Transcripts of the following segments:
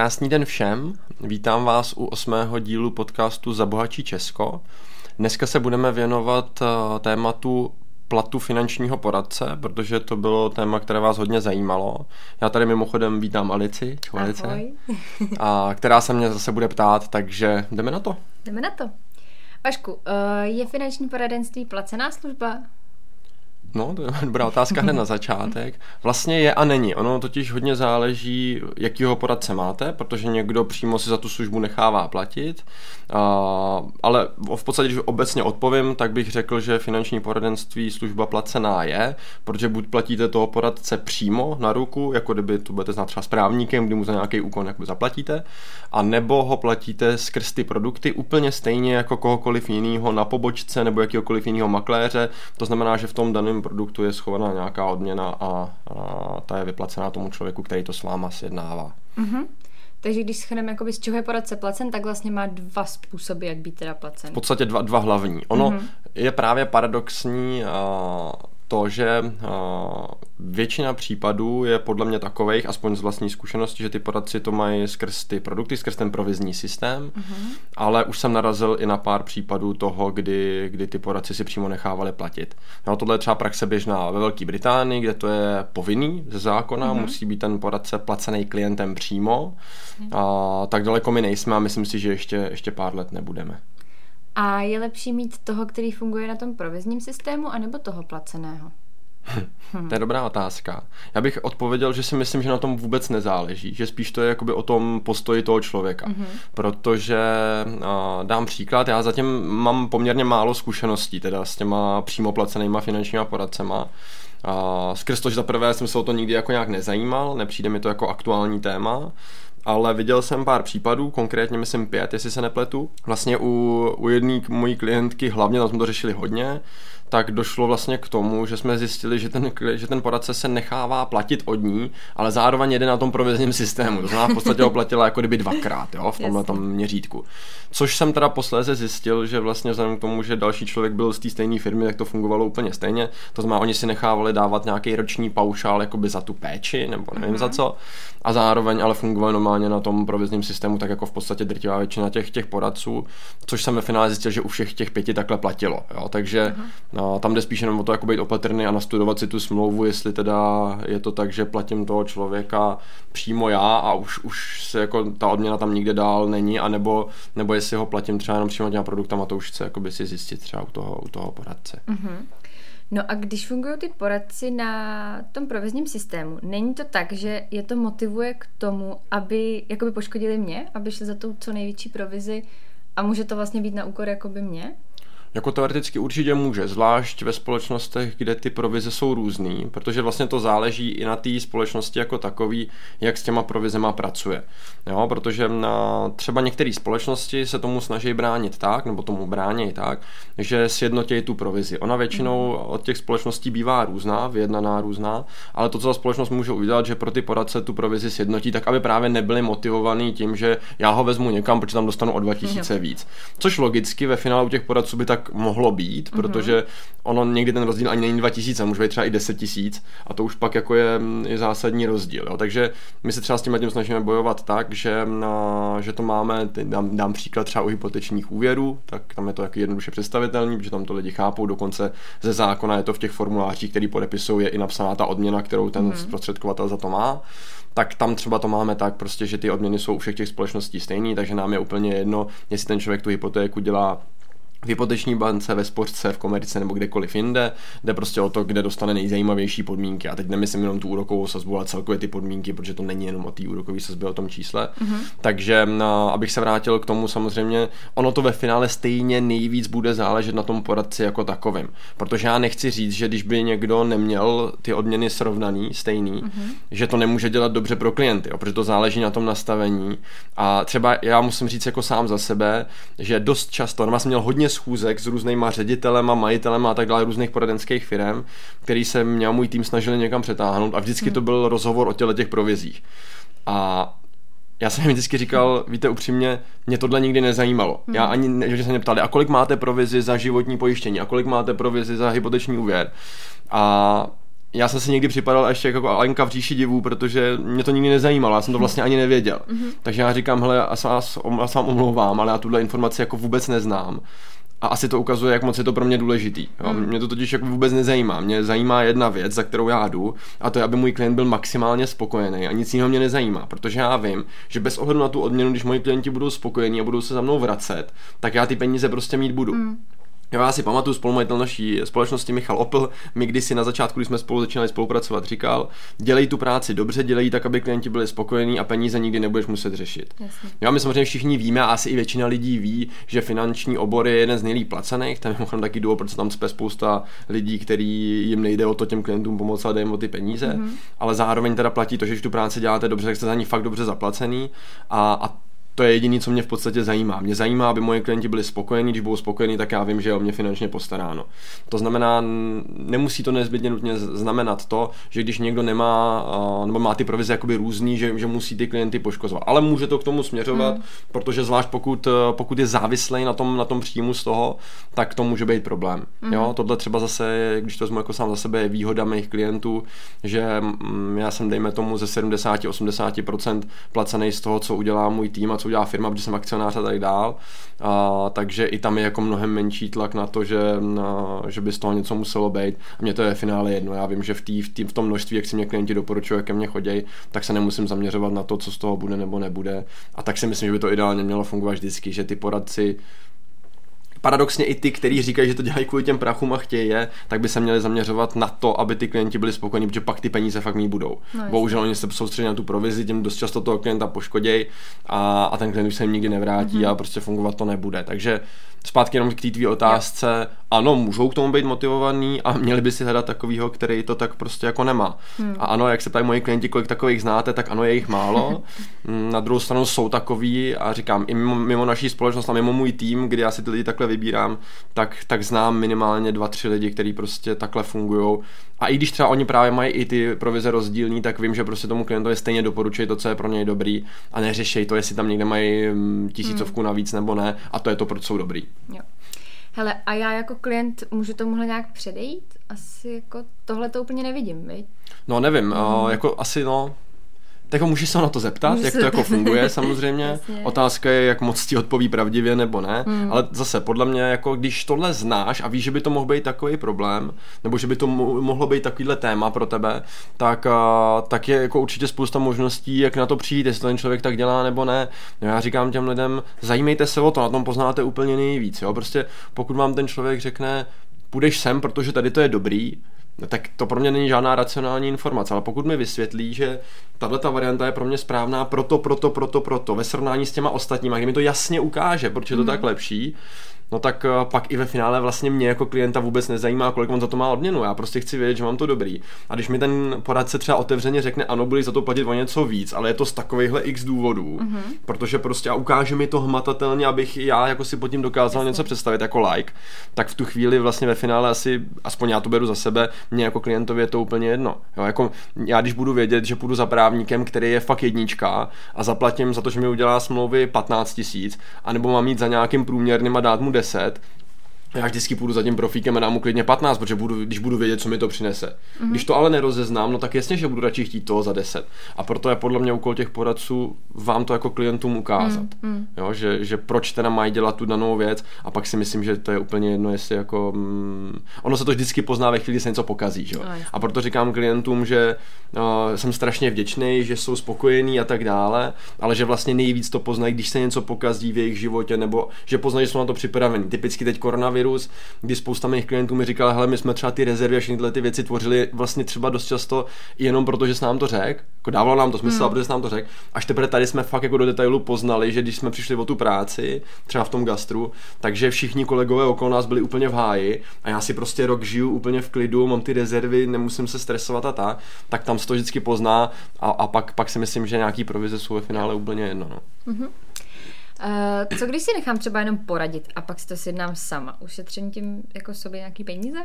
Krásný den všem, vítám vás u osmého dílu podcastu Zabohačí Česko. Dneska se budeme věnovat eh, tématu platu finančního poradce, protože to bylo téma, které vás hodně zajímalo. Já tady mimochodem vítám Alici, čau Alice, Ahoj. a která se mě zase bude ptát, takže jdeme na to. Jdeme na to. Vašku, eh, je finanční poradenství placená služba? No, to je dobrá otázka hned na začátek. Vlastně je a není. Ono totiž hodně záleží, jakýho poradce máte, protože někdo přímo si za tu službu nechává platit. A, ale v podstatě, když obecně odpovím, tak bych řekl, že finanční poradenství služba placená je, protože buď platíte toho poradce přímo na ruku, jako kdyby to budete znát třeba správníkem, kdy mu za nějaký úkon jakoby zaplatíte, a nebo ho platíte skrz ty produkty úplně stejně jako kohokoliv jiného na pobočce nebo jakýkoliv jiného makléře. To znamená, že v tom daném produktu je schovaná nějaká odměna a, a ta je vyplacená tomu člověku, který to s váma sjednává. Mhm. Takže když schrneme, jakoby, z čeho je poradce placen, tak vlastně má dva způsoby, jak být teda placen. V podstatě dva, dva hlavní. Ono mm-hmm. je právě paradoxní to, že uh, většina případů je podle mě takových, aspoň z vlastní zkušenosti, že ty poradci to mají skrz ty produkty, skrz ten provizní systém, mm-hmm. ale už jsem narazil i na pár případů toho, kdy, kdy ty poradci si přímo nechávali platit. No, tohle je třeba praxe běžná ve Velké Británii, kde to je povinný ze zákona, mm-hmm. musí být ten poradce placený klientem přímo. Mm-hmm. A, tak daleko my nejsme a myslím si, že ještě, ještě pár let nebudeme. A je lepší mít toho, který funguje na tom provizním systému, anebo toho placeného? To je dobrá otázka. Já bych odpověděl, že si myslím, že na tom vůbec nezáleží, že spíš to je jakoby o tom postoji toho člověka. Mm-hmm. Protože uh, dám příklad, já zatím mám poměrně málo zkušeností teda s těma přímo placenýma finančníma poradcema. Uh, skrz to, že za prvé jsem se o to nikdy jako nějak nezajímal, nepřijde mi to jako aktuální téma ale viděl jsem pár případů, konkrétně myslím pět, jestli se nepletu. Vlastně u, u jedné mojí klientky, hlavně tam jsme to řešili hodně, tak došlo vlastně k tomu, že jsme zjistili, že ten, že ten poradce se nechává platit od ní, ale zároveň jede na tom provizním systému. To znamená, v podstatě ho platila jako kdyby dvakrát jo, v tomhle tom měřítku. Což jsem teda posléze zjistil, že vlastně vzhledem k tomu, že další člověk byl z té stejné firmy, tak to fungovalo úplně stejně. To znamená, oni si nechávali dávat nějaký roční paušál jakoby za tu péči, nebo nevím mm-hmm. za mhm. co. A zároveň ale fungovalo normálně na tom provizním systému, tak jako v podstatě drtivá většina těch, těch poradců, což jsem ve finále zjistil, že u všech těch pěti takhle platilo. Jo. Takže mm-hmm a tam jde spíš jenom o to, jako být opatrný a nastudovat si tu smlouvu, jestli teda je to tak, že platím toho člověka přímo já a už, už se jako ta odměna tam nikde dál není, anebo, nebo jestli ho platím třeba jenom přímo těma produktama, to už chce jakoby si zjistit třeba u toho, u toho poradce. Mm-hmm. No a když fungují ty poradci na tom provizním systému, není to tak, že je to motivuje k tomu, aby jakoby poškodili mě, aby šli za tou co největší provizi a může to vlastně být na úkor jakoby mě? Jako teoreticky určitě může, zvlášť ve společnostech, kde ty provize jsou různý, protože vlastně to záleží i na té společnosti jako takový, jak s těma provizema pracuje. Jo, protože na třeba některé společnosti se tomu snaží bránit tak, nebo tomu brání tak, že sjednotí tu provizi. Ona většinou mhm. od těch společností bývá různá, vyjednaná různá, ale to, co ta společnost může udělat, že pro ty poradce tu provizi sjednotí, tak aby právě nebyli motivovaní tím, že já ho vezmu někam, protože tam dostanu o 2000 víc. Což logicky ve finále u těch poradců by tak tak mohlo být, mm-hmm. protože ono někdy ten rozdíl ani není 2000, může být třeba i 10 tisíc a to už pak jako je, je zásadní rozdíl. Jo. Takže my se třeba s tím tím snažíme bojovat tak, že, na, že to máme, dám, dám příklad třeba u hypotečních úvěrů, tak tam je to jako jednoduše představitelný, protože tam to lidi chápou, dokonce ze zákona je to v těch formulářích, který podepisují, je i napsaná ta odměna, kterou ten mm-hmm. zprostředkovatel za to má tak tam třeba to máme tak prostě, že ty odměny jsou u všech těch společností stejný, takže nám je úplně jedno, jestli ten člověk tu hypotéku dělá v hypoteční bance, ve sportce, v komerce nebo kdekoliv jinde, jde prostě o to, kde dostane nejzajímavější podmínky. A teď nemyslím jenom tu úrokovou sazbu, ale celkově ty podmínky, protože to není jenom o té úrokové sazbě, o tom čísle. Mm-hmm. Takže no, abych se vrátil k tomu, samozřejmě, ono to ve finále stejně nejvíc bude záležet na tom poradci jako takovým. Protože já nechci říct, že když by někdo neměl ty odměny srovnaný, stejný, mm-hmm. že to nemůže dělat dobře pro klienty, jo, protože to záleží na tom nastavení. A třeba já musím říct jako sám za sebe, že dost často, no, jsem měl hodně schůzek s různýma ředitelema, majitelema a tak dále různých poradenských firm, který se mě a můj tým snažili někam přetáhnout a vždycky hmm. to byl rozhovor o těle těch provizích. A já jsem jim vždycky říkal, víte upřímně, mě tohle nikdy nezajímalo. Hmm. Já ani, že se mě ptali, a kolik máte provizi za životní pojištění, a kolik máte provizi za hypoteční úvěr. A já jsem si někdy připadal ještě jako Alenka v říši divů, protože mě to nikdy nezajímalo, já jsem to vlastně ani nevěděl. Mm-hmm. Takže já říkám, hele, já se vás, já se vám omlouvám, ale já tuhle informaci jako vůbec neznám. A asi to ukazuje, jak moc je to pro mě důležitý. Jo? Mm. Mě to totiž jako vůbec nezajímá. Mě zajímá jedna věc, za kterou já jdu, a to je, aby můj klient byl maximálně spokojený. A nic jiného mě nezajímá, protože já vím, že bez ohledu na tu odměnu, když moji klienti budou spokojení a budou se za mnou vracet, tak já ty peníze prostě mít budu. Mm. Já si pamatuju spolumajitel naší společnosti Michal Opel, mi kdysi na začátku, když jsme spolu začínali spolupracovat, říkal, dělej tu práci dobře, dělej tak, aby klienti byli spokojení a peníze nikdy nebudeš muset řešit. Jasně. Jo, my samozřejmě všichni víme a asi i většina lidí ví, že finanční obor je jeden z nejlíp placených, tam je mimochodem taky důvod, proč tam spě spousta lidí, který jim nejde o to těm klientům pomoct a jim o ty peníze, mm-hmm. ale zároveň teda platí to, že když tu práci děláte dobře, tak jste za ní fakt dobře zaplacený a, a to je jediné, co mě v podstatě zajímá. Mě zajímá, aby moje klienti byli spokojení, když budou spokojení, tak já vím, že je o mě finančně postaráno. To znamená, nemusí to nezbytně nutně znamenat to, že když někdo nemá, nebo má ty provize jakoby různý, že, že musí ty klienty poškozovat. Ale může to k tomu směřovat, mm. protože zvlášť pokud, pokud je závislý na tom, na tom příjmu z toho, tak to může být problém. Mm. Jo, tohle třeba zase, když to vezmu jako sám za sebe, je výhoda mých klientů, že mm, já jsem, dejme tomu, ze 70-80% placený z toho, co udělá můj tým a co udělá firma, protože jsem akcionář a tak dál. A, takže i tam je jako mnohem menší tlak na to, že, na, že by z toho něco muselo být. A mně to je finále jedno. Já vím, že v, tý, v, tý, v tom množství, jak si mě klienti doporučují, jak ke mně chodí, tak se nemusím zaměřovat na to, co z toho bude nebo nebude. A tak si myslím, že by to ideálně mělo fungovat vždycky, že ty poradci paradoxně i ty, kteří říkají, že to dělají kvůli těm prachům a chtějí je, tak by se měli zaměřovat na to, aby ty klienti byli spokojení, protože pak ty peníze fakt mít budou. No, Bohužel oni se soustředí na tu provizi, tím dost často toho klienta poškodějí a, a ten klient už se jim nikdy nevrátí mm-hmm. a prostě fungovat to nebude. Takže zpátky jenom k té tvý otázce, ano, můžou k tomu být motivovaný a měli by si hledat takovýho, který to tak prostě jako nemá. Hmm. A ano, jak se ptají moji klienti, kolik takových znáte, tak ano, je jich málo. Na druhou stranu jsou takový a říkám, i mimo, mimo naší společnost a mimo můj tým, kdy já si ty lidi takhle vybírám, tak, tak znám minimálně dva, tři lidi, kteří prostě takhle fungují. A i když třeba oni právě mají i ty provize rozdílní, tak vím, že prostě tomu klientovi stejně doporučují to, co je pro něj dobrý a neřešej to, jestli tam někde mají mm, tisícovku hmm. navíc nebo ne a to je to, proč jsou dobrý. Jo. Hele, a já jako klient můžu tomuhle nějak předejít? Asi jako tohle to úplně nevidím, viď? No nevím, mm. uh, jako asi no, tak můžeš se na to zeptat, Můžu jak to jako funguje samozřejmě. Otázka je, jak moc ti odpoví pravdivě nebo ne. Hmm. Ale zase, podle mě, jako když tohle znáš a víš, že by to mohl být takový problém, nebo že by to mohlo být takovýhle téma pro tebe, tak, a, tak je jako určitě spousta možností, jak na to přijít, jestli ten člověk tak dělá nebo ne. No já říkám těm lidem, zajímejte se o to, na tom poznáte úplně nejvíc. Jo? Prostě pokud vám ten člověk řekne, půjdeš sem, protože tady to je dobrý, tak to pro mě není žádná racionální informace, ale pokud mi vysvětlí, že tahle ta varianta je pro mě správná proto, proto, proto, proto, ve srovnání s těma ostatníma, kdy mi to jasně ukáže, proč je to mm. tak lepší, no tak eh, pak i ve finále vlastně mě jako klienta vůbec nezajímá, kolik on za to má odměnu. Já prostě chci vědět, že mám to dobrý. A když mi ten poradce třeba otevřeně řekne, ano, budeš za to platit o něco víc, ale je to z takovýchhle x důvodů, mm-hmm. protože prostě a ukáže mi to hmatatelně, abych já jako si pod tím dokázal Jasně. něco představit jako like, tak v tu chvíli vlastně ve finále asi, aspoň já to beru za sebe, mě jako klientovi je to úplně jedno. Jo, jako já když budu vědět, že půjdu za právníkem, který je fakt jednička a zaplatím za to, že mi udělá smlouvy 15 tisíc, anebo mám mít za nějakým průměrným a dát mu 10, já vždycky půjdu za tím profíkem a dám mu klidně 15, protože budu, když budu vědět, co mi to přinese. Mm-hmm. Když to ale nerozeznám, no tak jasně, že budu radši chtít toho za 10. A proto je podle mě úkol těch poradců vám to jako klientům ukázat. Mm-hmm. Jo, že, že proč teda mají dělat tu danou věc a pak si myslím, že to je úplně jedno, jestli jako... Mm, ono se to vždycky pozná ve chvíli, kdy se něco pokazí. Že? No, a proto říkám klientům, že uh, jsem strašně vděčný, že jsou spokojení a tak dále, ale že vlastně nejvíc to poznají, když se něco pokazí v jejich životě, nebo že poznají, že jsou na to připraveni. Typicky teď koronavirus koronavirus, kdy spousta mých klientů mi říkala, hele, my jsme třeba ty rezervy a všechny ty věci tvořili vlastně třeba dost často jenom proto, že se nám to řekl, jako dávalo nám to smysl, hmm. protože se nám to řekl, až teprve tady jsme fakt jako do detailu poznali, že když jsme přišli o tu práci, třeba v tom gastru, takže všichni kolegové okolo nás byli úplně v háji a já si prostě rok žiju úplně v klidu, mám ty rezervy, nemusím se stresovat a tak, tak tam se to vždycky pozná a, a pak, pak si myslím, že nějaký provize jsou ve finále úplně jedno. No. Mm-hmm. Uh, co když si nechám třeba jenom poradit a pak si to sjednám sama? Ušetřím tím jako sobě nějaký peníze?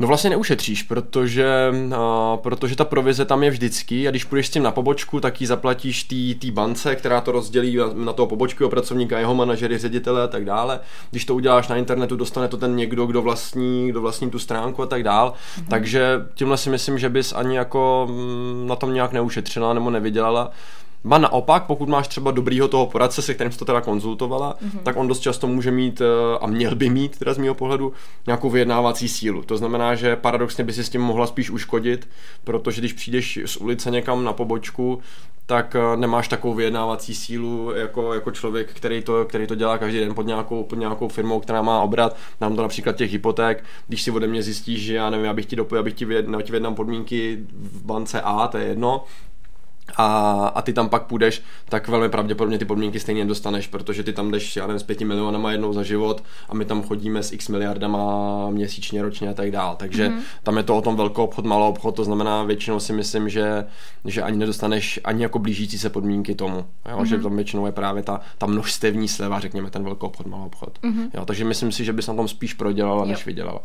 No vlastně neušetříš, protože, a, protože ta provize tam je vždycky a když půjdeš s tím na pobočku, tak ji zaplatíš té bance, která to rozdělí na toho pobočkového pracovníka, jeho manažery, ředitele a tak dále. Když to uděláš na internetu, dostane to ten někdo, kdo vlastní, kdo vlastní tu stránku a tak dále. Mm-hmm. Takže tímhle si myslím, že bys ani jako mm, na tom nějak neušetřila nebo nevydělala. Ba naopak, pokud máš třeba dobrýho toho poradce, se kterým jsi to teda konzultovala, mm-hmm. tak on dost často může mít, eh, a měl by mít, teda z mého pohledu, nějakou vyjednávací sílu. To znamená, že paradoxně by si s tím mohla spíš uškodit, protože když přijdeš z ulice někam na pobočku, tak eh, nemáš takovou vyjednávací sílu jako, jako člověk, který to, který to dělá každý den pod nějakou, pod nějakou firmou, která má obrat. Nám to například těch hypoték, když si ode mě zjistíš, že já nevím, abych ti dopojil, abych ti vyjednal podmínky v bance A, to je jedno, a, a ty tam pak půjdeš, tak velmi pravděpodobně ty podmínky stejně dostaneš, protože ty tam jdeš, já nevím, s pěti milionama jednou za život a my tam chodíme s x miliardama měsíčně, ročně a tak dál. Takže mm-hmm. tam je to o tom velkou obchod, malou obchod, to znamená většinou si myslím, že, že ani nedostaneš ani jako blížící se podmínky tomu, jo? Mm-hmm. že tam většinou je právě ta, ta množstevní sleva, řekněme, ten velký obchod, malou obchod. Mm-hmm. Jo? Takže myslím si, že bys na tom spíš prodělala, než jo. vydělala.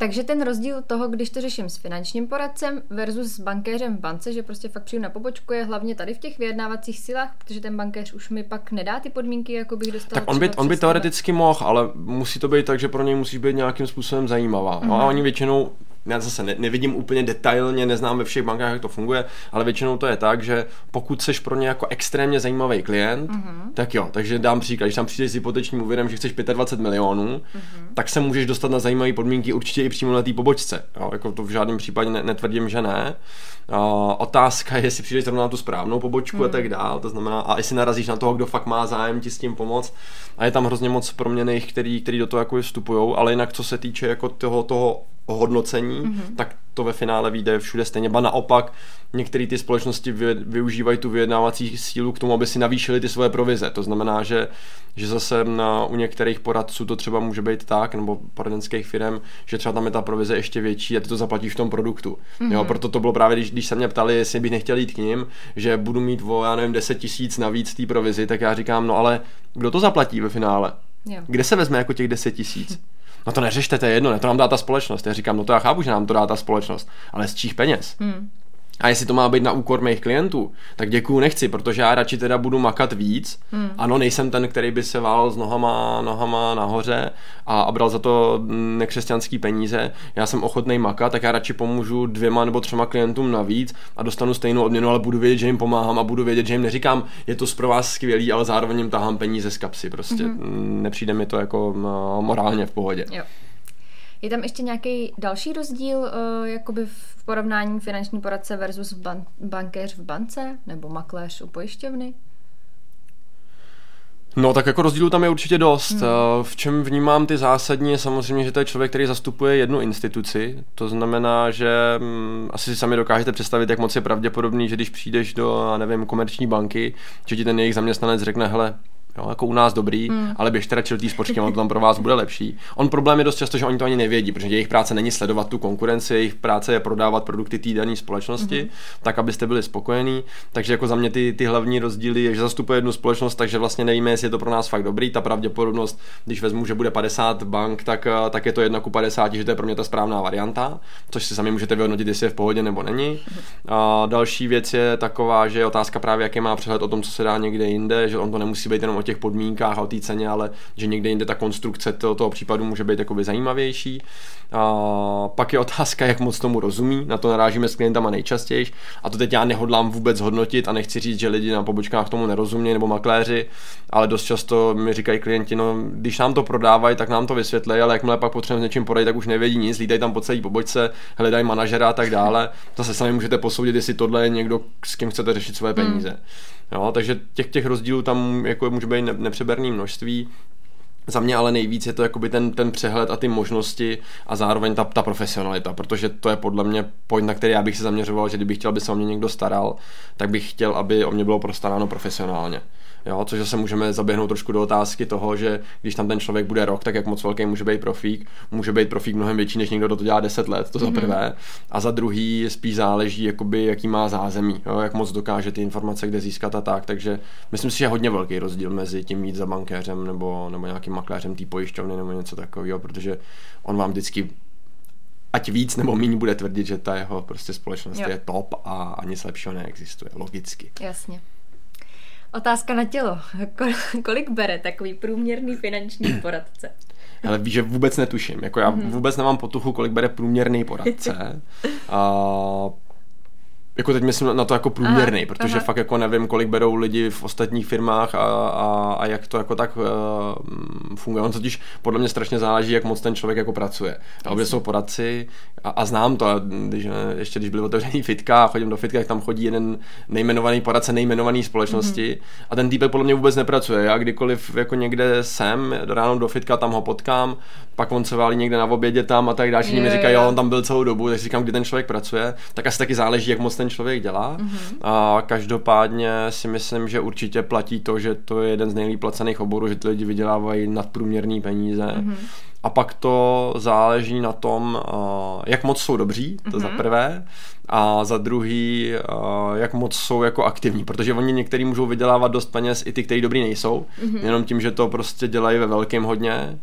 Takže ten rozdíl toho, když to řeším s finančním poradcem versus s bankéřem v bance, že prostě fakt přijdu na pobočku, je hlavně tady v těch vyjednávacích silách, protože ten bankéř už mi pak nedá ty podmínky, jako bych dostal. Tak on by, on by teoreticky mohl, ale musí to být tak, že pro něj musí být nějakým způsobem zajímavá. Mm-hmm. a oni většinou já zase ne, nevidím úplně detailně, neznám ve všech bankách, jak to funguje, ale většinou to je tak, že pokud seš pro ně jako extrémně zajímavý klient, mm-hmm. tak jo, takže dám příklad, když tam přijdeš s hypotečním úvěrem, že chceš 25 milionů, mm-hmm. tak se můžeš dostat na zajímavé podmínky určitě i přímo na té pobočce. Jo, jako to v žádném případě ne, netvrdím, že ne. Uh, otázka je, jestli přijdeš zrovna na tu správnou pobočku mm. a tak dál, to znamená, a jestli narazíš na toho, kdo fakt má zájem ti s tím pomoct. A je tam hrozně moc proměných, který, který do toho jako vstupují, ale jinak co se týče jako toho, toho hodnocení, mm-hmm. tak to ve finále vyjde všude stejně. Ba naopak, některé ty společnosti vy, využívají tu vyjednávací sílu k tomu, aby si navýšili ty svoje provize. To znamená, že, že zase na, u některých poradců to třeba může být tak, nebo poradenských firm, že třeba tam je ta provize ještě větší a ty to zaplatíš v tom produktu. Mm-hmm. Jo, proto to bylo právě, když, když se mě ptali, jestli bych nechtěl jít k ním, že budu mít o, já nevím, 10 tisíc navíc té provizi, tak já říkám, no ale kdo to zaplatí ve finále? Jo. Kde se vezme jako těch 10 tisíc? No to neřešte, to je jedno, ne, to nám dá ta společnost. Já říkám, no to já chápu, že nám to dá ta společnost, ale z čích peněz? Hmm. A jestli to má být na úkor mých klientů, tak děkuju nechci, protože já radši teda budu makat víc. Hmm. Ano, nejsem ten, který by se válel s nohama, nohama nahoře a, a bral za to nekřesťanský peníze. Já jsem ochotný makat, tak já radši pomůžu dvěma nebo třema klientům navíc a dostanu stejnou odměnu, ale budu vědět, že jim pomáhám a budu vědět, že jim neříkám, je to pro vás skvělý, ale zároveň jim tahám peníze z kapsy. Prostě hmm. nepřijde mi to jako no, morálně v pohodě. Jo. Je tam ještě nějaký další rozdíl uh, jakoby v porovnání finanční poradce versus ban- bankéř v bance nebo makléř u pojišťovny? No tak jako rozdílu tam je určitě dost. Hmm. Eh, v čem vnímám ty zásadní je samozřejmě, že to je člověk, který zastupuje jednu instituci. To znamená, že hm, asi si sami dokážete představit, jak moc je pravděpodobný, že když přijdeš do, nevím, komerční banky, že ti ten jejich zaměstnanec řekne, hele, Jo, jako u nás dobrý, hmm. ale běžte radši do té spočky, on to tam pro vás bude lepší. On problém je dost často, že oni to ani nevědí, protože jejich práce není sledovat tu konkurenci, jejich práce je prodávat produkty té dané společnosti, hmm. tak abyste byli spokojení. Takže jako za mě ty, ty hlavní rozdíly je, že zastupuje jednu společnost, takže vlastně nevíme, jestli je to pro nás fakt dobrý. Ta pravděpodobnost, když vezmu, že bude 50 bank, tak, eh, tak je to 1 ku 50, že to je pro mě ta správná varianta, což si sami můžete vyhodnotit, jestli je v pohodě nebo není. A další věc je taková, že je otázka právě, jaký má přehled o tom, co se dá někde jinde, že on to nemusí být jenom o těch podmínkách a o té ceně, ale že někde jinde ta konstrukce toho, toho případu může být jakoby zajímavější. A pak je otázka, jak moc tomu rozumí, na to narážíme s klientama nejčastěji a to teď já nehodlám vůbec hodnotit a nechci říct, že lidi na pobočkách tomu nerozumí nebo makléři, ale dost často mi říkají klienti, no když nám to prodávají, tak nám to vysvětlí, ale jakmile pak potřebujeme s něčím poradit, tak už nevědí nic, lítají tam po celé pobočce, hledají manažera a tak dále. Zase sami můžete posoudit, jestli tohle je někdo, s kým chcete řešit své hmm. peníze. Hmm. Jo, takže těch, těch rozdílů tam jako může být nepřeberné množství. Za mě ale nejvíc je to jakoby ten, ten přehled a ty možnosti a zároveň ta, ta profesionalita, protože to je podle mě point, na který já bych se zaměřoval, že kdybych chtěl, aby se o mě někdo staral, tak bych chtěl, aby o mě bylo prostaráno profesionálně. Jo, což zase můžeme zaběhnout trošku do otázky toho, že když tam ten člověk bude rok, tak jak moc velký může být profík. Může být profík mnohem větší, než někdo, kdo to dělá 10 let, to za mhm. prvé. A za druhý spíš záleží, jakoby, jaký má zázemí, jo, jak moc dokáže ty informace kde získat a tak. Takže myslím si, že je hodně velký rozdíl mezi tím mít za bankéřem nebo, nebo nějakým makléřem té pojišťovny nebo něco takového, protože on vám vždycky ať víc nebo méně bude tvrdit, že ta jeho prostě společnost Jo. je top a, a nic lepšího neexistuje, logicky. Jasně. Otázka na tělo. Kol- Kolik bere takový průměrný finanční poradce? Ale víš, že vůbec netuším. Jako já Mhm. vůbec nemám potuchu, kolik bere průměrný poradce. a jako teď myslím na to jako průměrný, Aha, protože aha. fakt jako nevím, kolik berou lidi v ostatních firmách a, a, a jak to jako tak uh, funguje. On totiž podle mě strašně záleží, jak moc ten člověk jako pracuje. A obě jsou poradci a, a znám to, a když, eh, ještě když byly otevřený fitka a chodím do fitka, tak tam chodí jeden nejmenovaný poradce nejmenovaný společnosti mm-hmm. a ten týpek podle mě vůbec nepracuje. Já kdykoliv jako někde jsem, ráno do fitka, tam ho potkám, pak on se válí někde na obědě tam a tak další Jo, mi říkají, jo. jo, on tam byl celou dobu, tak si říkám, kdy ten člověk pracuje, tak asi taky záleží, jak moc ten člověk dělá. Mm-hmm. A každopádně si myslím, že určitě platí to, že to je jeden z nejlíp placených oborů, že ty lidi vydělávají nadprůměrný peníze. Mm-hmm. A pak to záleží na tom, uh, jak moc jsou dobří, to mm-hmm. za prvé, a za druhý, uh, jak moc jsou jako aktivní, protože oni některý můžou vydělávat dost peněz, i ty, kteří dobrý nejsou, mm-hmm. jenom tím, že to prostě dělají ve velkém hodně.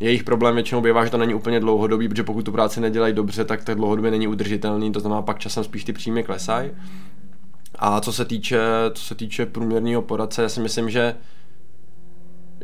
Jejich problém většinou bývá, že to není úplně dlouhodobý, protože pokud tu práci nedělají dobře, tak to dlouhodobě není udržitelný, to znamená pak časem spíš ty příjmy klesají. A co se týče, co se týče průměrného poradce, já si myslím, že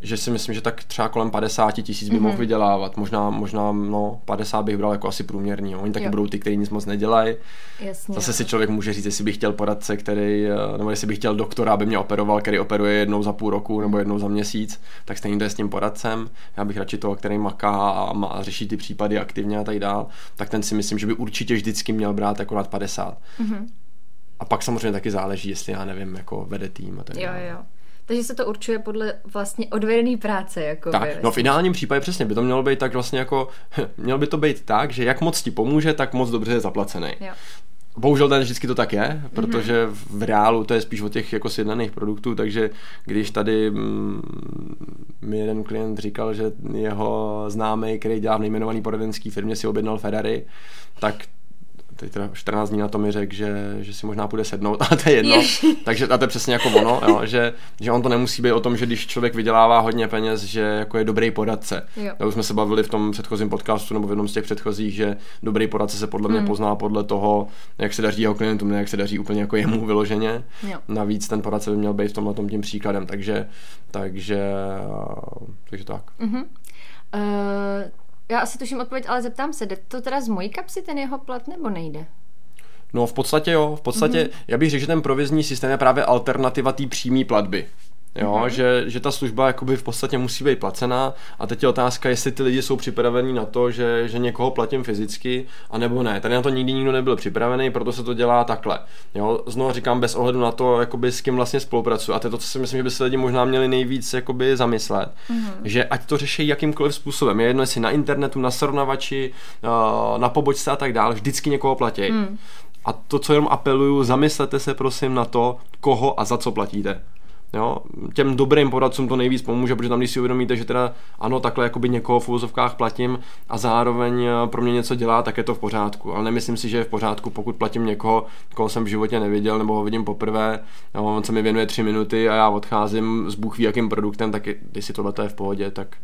že si myslím, že tak třeba kolem 50 tisíc by mm-hmm. mohl vydělávat. Možná, možná no, 50 bych bral jako asi průměrný. Jo. Oni taky Jo. budou ty, kteří nic moc nedělají. Jasně. Zase si člověk může říct, jestli bych chtěl poradce, který, eh, nebo jestli bych chtěl doktora, aby mě operoval, který operuje jednou za půl roku nebo jednou za měsíc, tak stejně to je s tím poradcem. Já bych radši toho, který maká a, má, a řeší ty případy aktivně a tak dál, tak ten si myslím, že by určitě vždycky měl brát jako nad 50. Mhm. A pak samozřejmě taky záleží, jestli já nevím, jako vede tým a tak Jo, jo. Takže se to určuje podle vlastně odvedený práce, jako Tak, no v ideálním případě přesně by to mělo být tak vlastně jako, mělo by to být tak, že jak moc ti pomůže, tak moc dobře je zaplacený. Jo. Bohužel ten vždycky to tak je, protože v reálu to je spíš o těch jako sjednaných produktů, takže když tady mm, mi jeden klient říkal, že jeho známý, který dělá v nejmenovaný poradenský firmě, si objednal Ferrari, tak teď teda 14 dní na to mi řekl, že, že si možná půjde sednout, ale to je jedno. Ježiš. Takže a to je přesně jako ono, jo, že, že on to nemusí být o tom, že když člověk vydělává hodně peněz, že jako je dobrý poradce. Jo. To už jsme se bavili v tom předchozím podcastu nebo v jednom z těch předchozích, že dobrý poradce se podle mě Hmm. pozná podle toho, jak se daří jeho klientům, ne jak se daří úplně jako jemu vyloženě. Jo. Navíc ten poradce by měl být v tomhle tom tím příkladem, takže, takže, takže tak. Mhm. Uh, já asi tuším odpověď, ale zeptám se, jde to teda z mojí kapsy ten jeho plat nebo nejde? No v podstatě jo, v podstatě mm-hmm. já bych řekl, že ten provizní systém je právě alternativa té přímé platby. Jo, mm-hmm. že, že ta služba jakoby v podstatě musí být placená a teď je otázka, jestli ty lidi jsou připravení na to, že, že někoho platím fyzicky, anebo ne. Tady na to nikdy nikdo nebyl připravený, proto se to dělá takhle. Jo, znovu říkám bez ohledu na to, jakoby s kým vlastně spolupracuji. A to je to, co si myslím, že by se lidi možná měli nejvíc jakoby zamyslet, mm-hmm. že ať to řeší jakýmkoliv způsobem. Je jedno, jestli na internetu, na srovnavači, eh, na pobočce a tak dále, vždycky někoho platí. Mm. A to, co jenom apeluju, zamyslete se prosím na to, koho a za co platíte. Jo, těm dobrým poradcům to nejvíc pomůže, protože tam, když si uvědomíte, že teda ano, takhle jakoby někoho v uvozovkách platím a zároveň eh, pro mě něco dělá, tak je to v pořádku. Ale nemyslím si, že je v pořádku, pokud platím někoho, koho jsem v životě neviděl nebo ho vidím poprvé, jo, on se mi věnuje tři minuty a já odcházím s Bůh jakým produktem, tak je, když si tohle je v pohodě, tak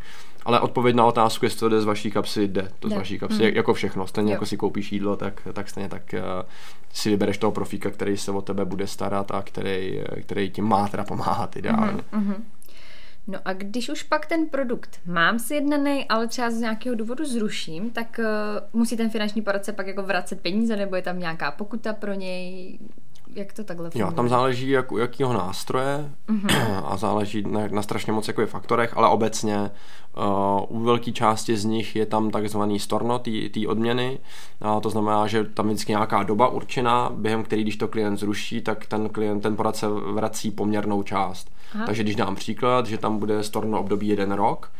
ale odpověď na otázku, jestli to jde z vaší kapsy, jde to z Jde. vaší kapsy, Hmm. jak- jako všechno. Stejně Jo. jako si koupíš jídlo, tak, tak stejně tak uh, si vybereš toho profíka, který se o tebe bude starat a který, eh, který ti má teda pomáhat ideálně. Mhm. No a když už pak ten produkt mám sjednaný, ale třeba z nějakého důvodu zruším, tak uh, musí ten finanční poradce pak jako vracet peníze, nebo je tam nějaká pokuta pro něj? Jak to takhle funguje? Jo, tam záleží, jak, u jakého nástroje Mhm. a záleží na, na strašně moc jako faktorech, ale obecně uh, u velké části z nich je tam takzvaný storno té odměny, a to znamená, že tam je vždycky nějaká doba určená, během který, když to klient zruší, tak ten klient, ten poradce vrací poměrnou část. Aha. Takže když dám příklad, že tam bude storno období jeden rok,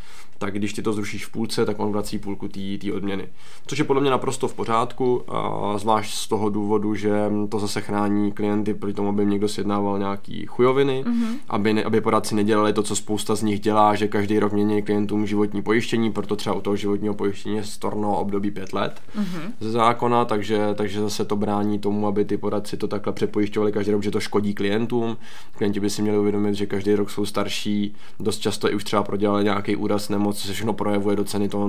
tak když ty to zrušíš v půlce, tak on vrací půlku té odměny. Což je podle mě naprosto v pořádku, a zvlášť z toho důvodu, že to zase chrání klienty proti tomu, aby jim někdo sjednával nějaký chujoviny, Mhm. mm-hmm. aby, ne, aby poradci nedělali to, co spousta z nich dělá, že každý rok mění klientům životní pojištění, proto třeba u toho životního pojištění je storno období pět let Mhm. ze zákona, takže, takže zase to brání tomu, aby ty poradci to takhle přepojišťovali každý rok, že to škodí klientům. Klienti by si měli uvědomit, že každý rok jsou starší, dost často i už třeba prodělali nějaký úraz, nemoc, co se všechno projevuje do ceny toho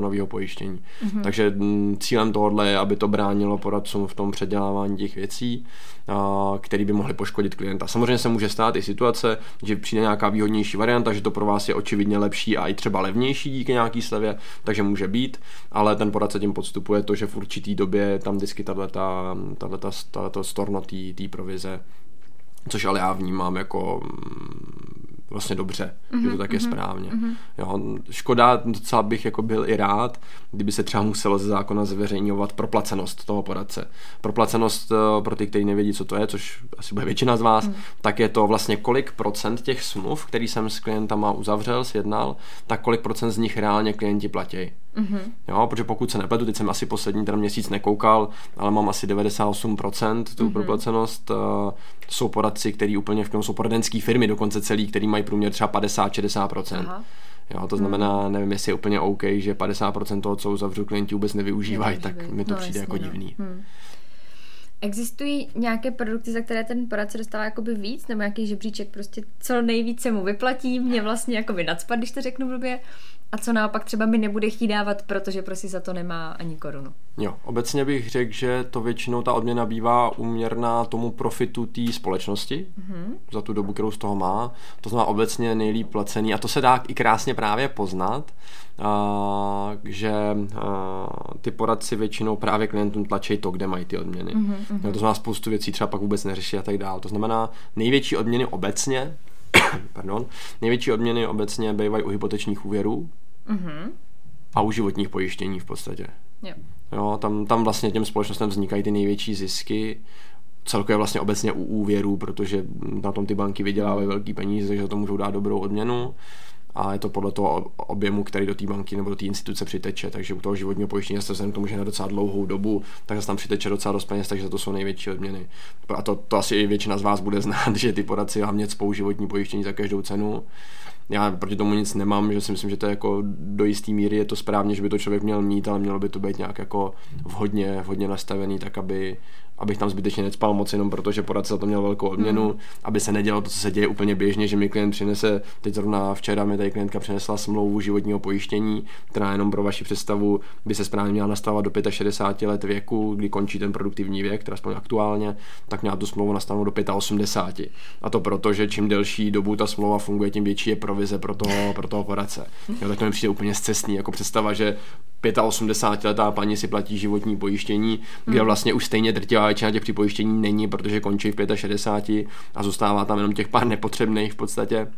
nového pojištění. Mm-hmm. Takže mm, cílem tohohle je, aby to bránilo poradcům v tom předělávání těch věcí, a, který by mohly poškodit klienta. Samozřejmě se může stát i situace, že přijde nějaká výhodnější varianta, že to pro vás je očividně lepší a i třeba levnější díky nějaký slevě, takže může být, ale ten poradce tím podstupuje to, že v určitý době tam vždycky tato storno té provize což ale já vnímám jako mm, vlastně dobře, mm-hmm, že to tak je mm-hmm, správně. Mm-hmm. Jo, škoda, docela bych jako byl i rád, kdyby se třeba muselo ze zákona zveřejňovat proplacenost toho poradce. Proplacenost eh, pro ty, kteří nevědí, co to je, což asi bude většina z vás, mm. tak je to vlastně kolik procent těch smluv, který jsem s klientama uzavřel, sjednal, tak kolik procent z nich reálně klienti platí. Mm-hmm. Jo, protože pokud se nepletu, teď jsem asi poslední ten měsíc nekoukal, ale mám asi 98% tu mm-hmm. proplacenost. Uh, jsou poradci, který úplně v tom jsou poradenské firmy, dokonce celý, který mají průměr třeba 50-60%. Jo, to znamená, hmm. nevím, jestli je úplně OK, že 50% toho, co uzavřu klienti, vůbec nevyužívají, tak mi to no, přijde jako jasně, jako divný. No. Hmm. Existují nějaké produkty, za které ten poradce dostává jakoby víc, nebo nějaký žebříček, prostě co nejvíce mu vyplatí, mě vlastně jakoby nadspat, když to řeknu blbě, a co naopak třeba mi nebude chtít dávat, protože prostě za to nemá ani korunu. Jo, obecně bych řekl, že to většinou ta odměna bývá uměrná tomu profitu té společnosti mm-hmm. za tu dobu, kterou z toho má. To znamená obecně nejlíp placený a to se dá i krásně právě poznat, a, že a, ty poradci většinou právě klientům tlačí to, kde mají ty odměny. Mm-hmm. to znamená spoustu věcí třeba pak vůbec neřeší a tak dále. To znamená největší odměny obecně pardon, největší odměny obecně bývají u hypotečních úvěrů mm-hmm. a u životních pojištění v podstatě. Jo. Jo, tam, tam vlastně těm společnostem vznikají ty největší zisky, celkově vlastně obecně u úvěrů, protože na tom ty banky vydělávají velký peníze, takže to můžou dát dobrou odměnu a je to podle toho objemu, který do té banky nebo do té instituce přiteče. Takže u toho životního pojištění se vzhledem k tomu, že na docela dlouhou dobu, tak se tam přiteče docela dost peněz, takže to jsou největší odměny. A to, to asi i většina z vás bude znát, že ty poradci hlavně spou životní pojištění za každou cenu. Já proti tomu nic nemám, že si myslím, že to je jako do jisté míry je to správně, že by to člověk měl mít, ale mělo by to být nějak jako vhodně, vhodně nastavený, tak aby, abych tam zbytečně necpal moc jenom protože poradce za to měl velkou odměnu, mm. aby se nedělo to, co se děje úplně běžně, že mi klient přinese, teď zrovna včera mi tady klientka přinesla smlouvu životního pojištění, která jenom pro vaši představu by se správně měla nastavovat do 65 let věku, kdy končí ten produktivní věk, teda aspoň aktuálně, tak měla tu smlouvu nastavovat do 85. A to proto, že čím delší dobu ta smlouva funguje, tím větší je provize pro toho, pro toho poradce. Jo, tak to mi přijde úplně zcestný, jako představa, že 85 letá paní si platí životní pojištění, kde mm. vlastně už stejně drtivá většina těch připojištění není, protože končí v 65 a zůstává tam jenom těch pár nepotřebných v podstatě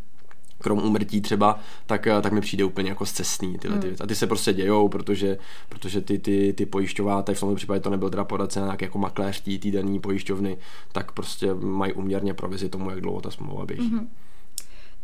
krom umrtí třeba, tak, tak mi přijde úplně jako zcestný tyhle ty hmm. věci. A ty se prostě dějou, protože, protože ty, ty, ty pojišťováte, v tomto případě to nebyl teda poradce, nějak jako makléř té dané pojišťovny, tak prostě mají uměrně provizi tomu, jak dlouho ta smlouva běží. Mm-hmm.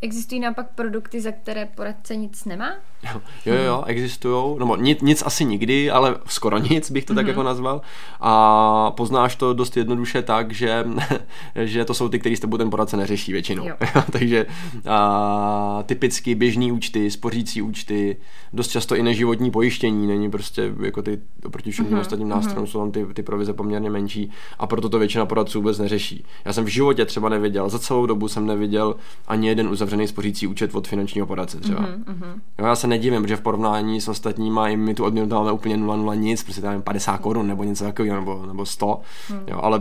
Existují naopak produkty, za které poradce nic nemá? Jo, jo, jo existují. No, nic, nic asi nikdy, ale skoro nic bych to mm-hmm. tak mhm. jako nazval. A poznáš to dost jednoduše tak, že, že to jsou ty, který s tebou ten poradce neřeší většinou. Takže a, typicky běžní účty, spořící účty, dost často i neživotní pojištění, není prostě jako ty oproti všem mm-hmm. ostatním nástrojům mm-hmm. jsou tam ty, ty provize poměrně menší a proto to většina poradců vůbec neřeší. Já jsem v životě třeba neviděl, za celou dobu jsem neviděl ani jeden uzavřený spořící účet od finančního poradce třeba. Mm-hmm. Jo, já se nedivím, protože v porovnání s ostatníma i my tu odměnu dáme úplně 0,0 nic, prostě dáme 50 korun nebo něco takového, nebo, nebo 100, mm. jo, ale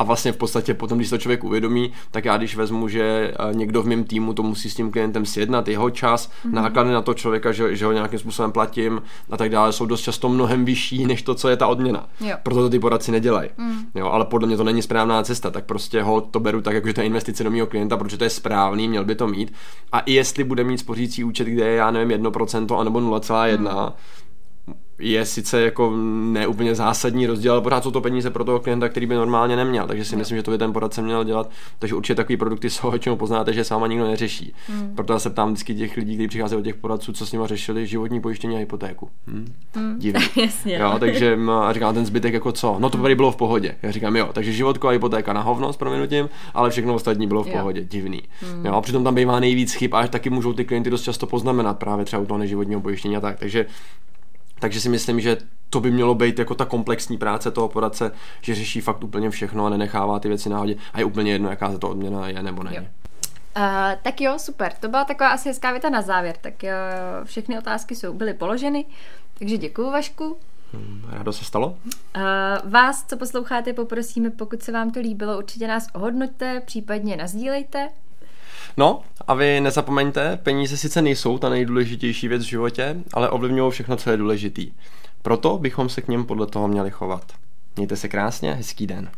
a vlastně v podstatě potom, když to člověk uvědomí, tak já když vezmu, že eh, někdo v mém týmu to musí s tím klientem sjednat, jeho čas, mm-hmm. náklady na to člověka, že, že ho nějakým způsobem platím a tak dále, jsou dost často mnohem vyšší, než to, co je ta odměna. Jo. Proto to ty poradci nedělají. Mm. Jo, ale podle mě to není správná cesta, tak prostě ho to beru tak, jako že to je investice do mého klienta, protože to je správný, měl by to mít. A i jestli bude mít spořící účet, kde je, já nevím, 1% anebo 0,1, mm je sice jako neúplně zásadní rozdíl, ale pořád jsou to peníze pro toho klienta, který by normálně neměl. Takže si myslím, že to by ten poradce měl dělat. Takže určitě takový produkty jsou, většinou poznáte, že sama nikdo neřeší. Hmm. Proto se ptám vždycky těch lidí, kteří přicházejí od těch poradců, co s nimi řešili, životní pojištění a hypotéku. Hmm. Hmm. Divný. Jasně. Jo, takže a říkám ten zbytek jako co? No to tady bylo v pohodě. Já říkám jo, takže životko a hypotéka na hovno s proměnutím, ale všechno ostatní bylo v jo. pohodě. Divný. Hmm. Jo, a přitom tam bývá nejvíc chyb a taky můžou ty klienty dost často poznamenat právě třeba u toho neživotního pojištění a tak. Takže takže si myslím, že to by mělo být jako ta komplexní práce toho poradce, že řeší fakt úplně všechno a nenechává ty věci náhodě a je úplně jedno, jaká za to odměna je nebo není. Uh, tak jo, super. To byla taková asi hezká věta na závěr. Tak uh, všechny otázky jsou byly položeny. Takže děkuji, Vašku. Hmm, rádo se stalo. Uh, vás, co posloucháte, poprosíme, pokud se vám to líbilo, určitě nás ohodnoťte, případně nazdílejte. No a vy nezapomeňte, peníze sice nejsou ta nejdůležitější věc v životě, ale ovlivňují všechno, co je důležitý. Proto bychom se k něm podle toho měli chovat. Mějte se krásně, hezký den.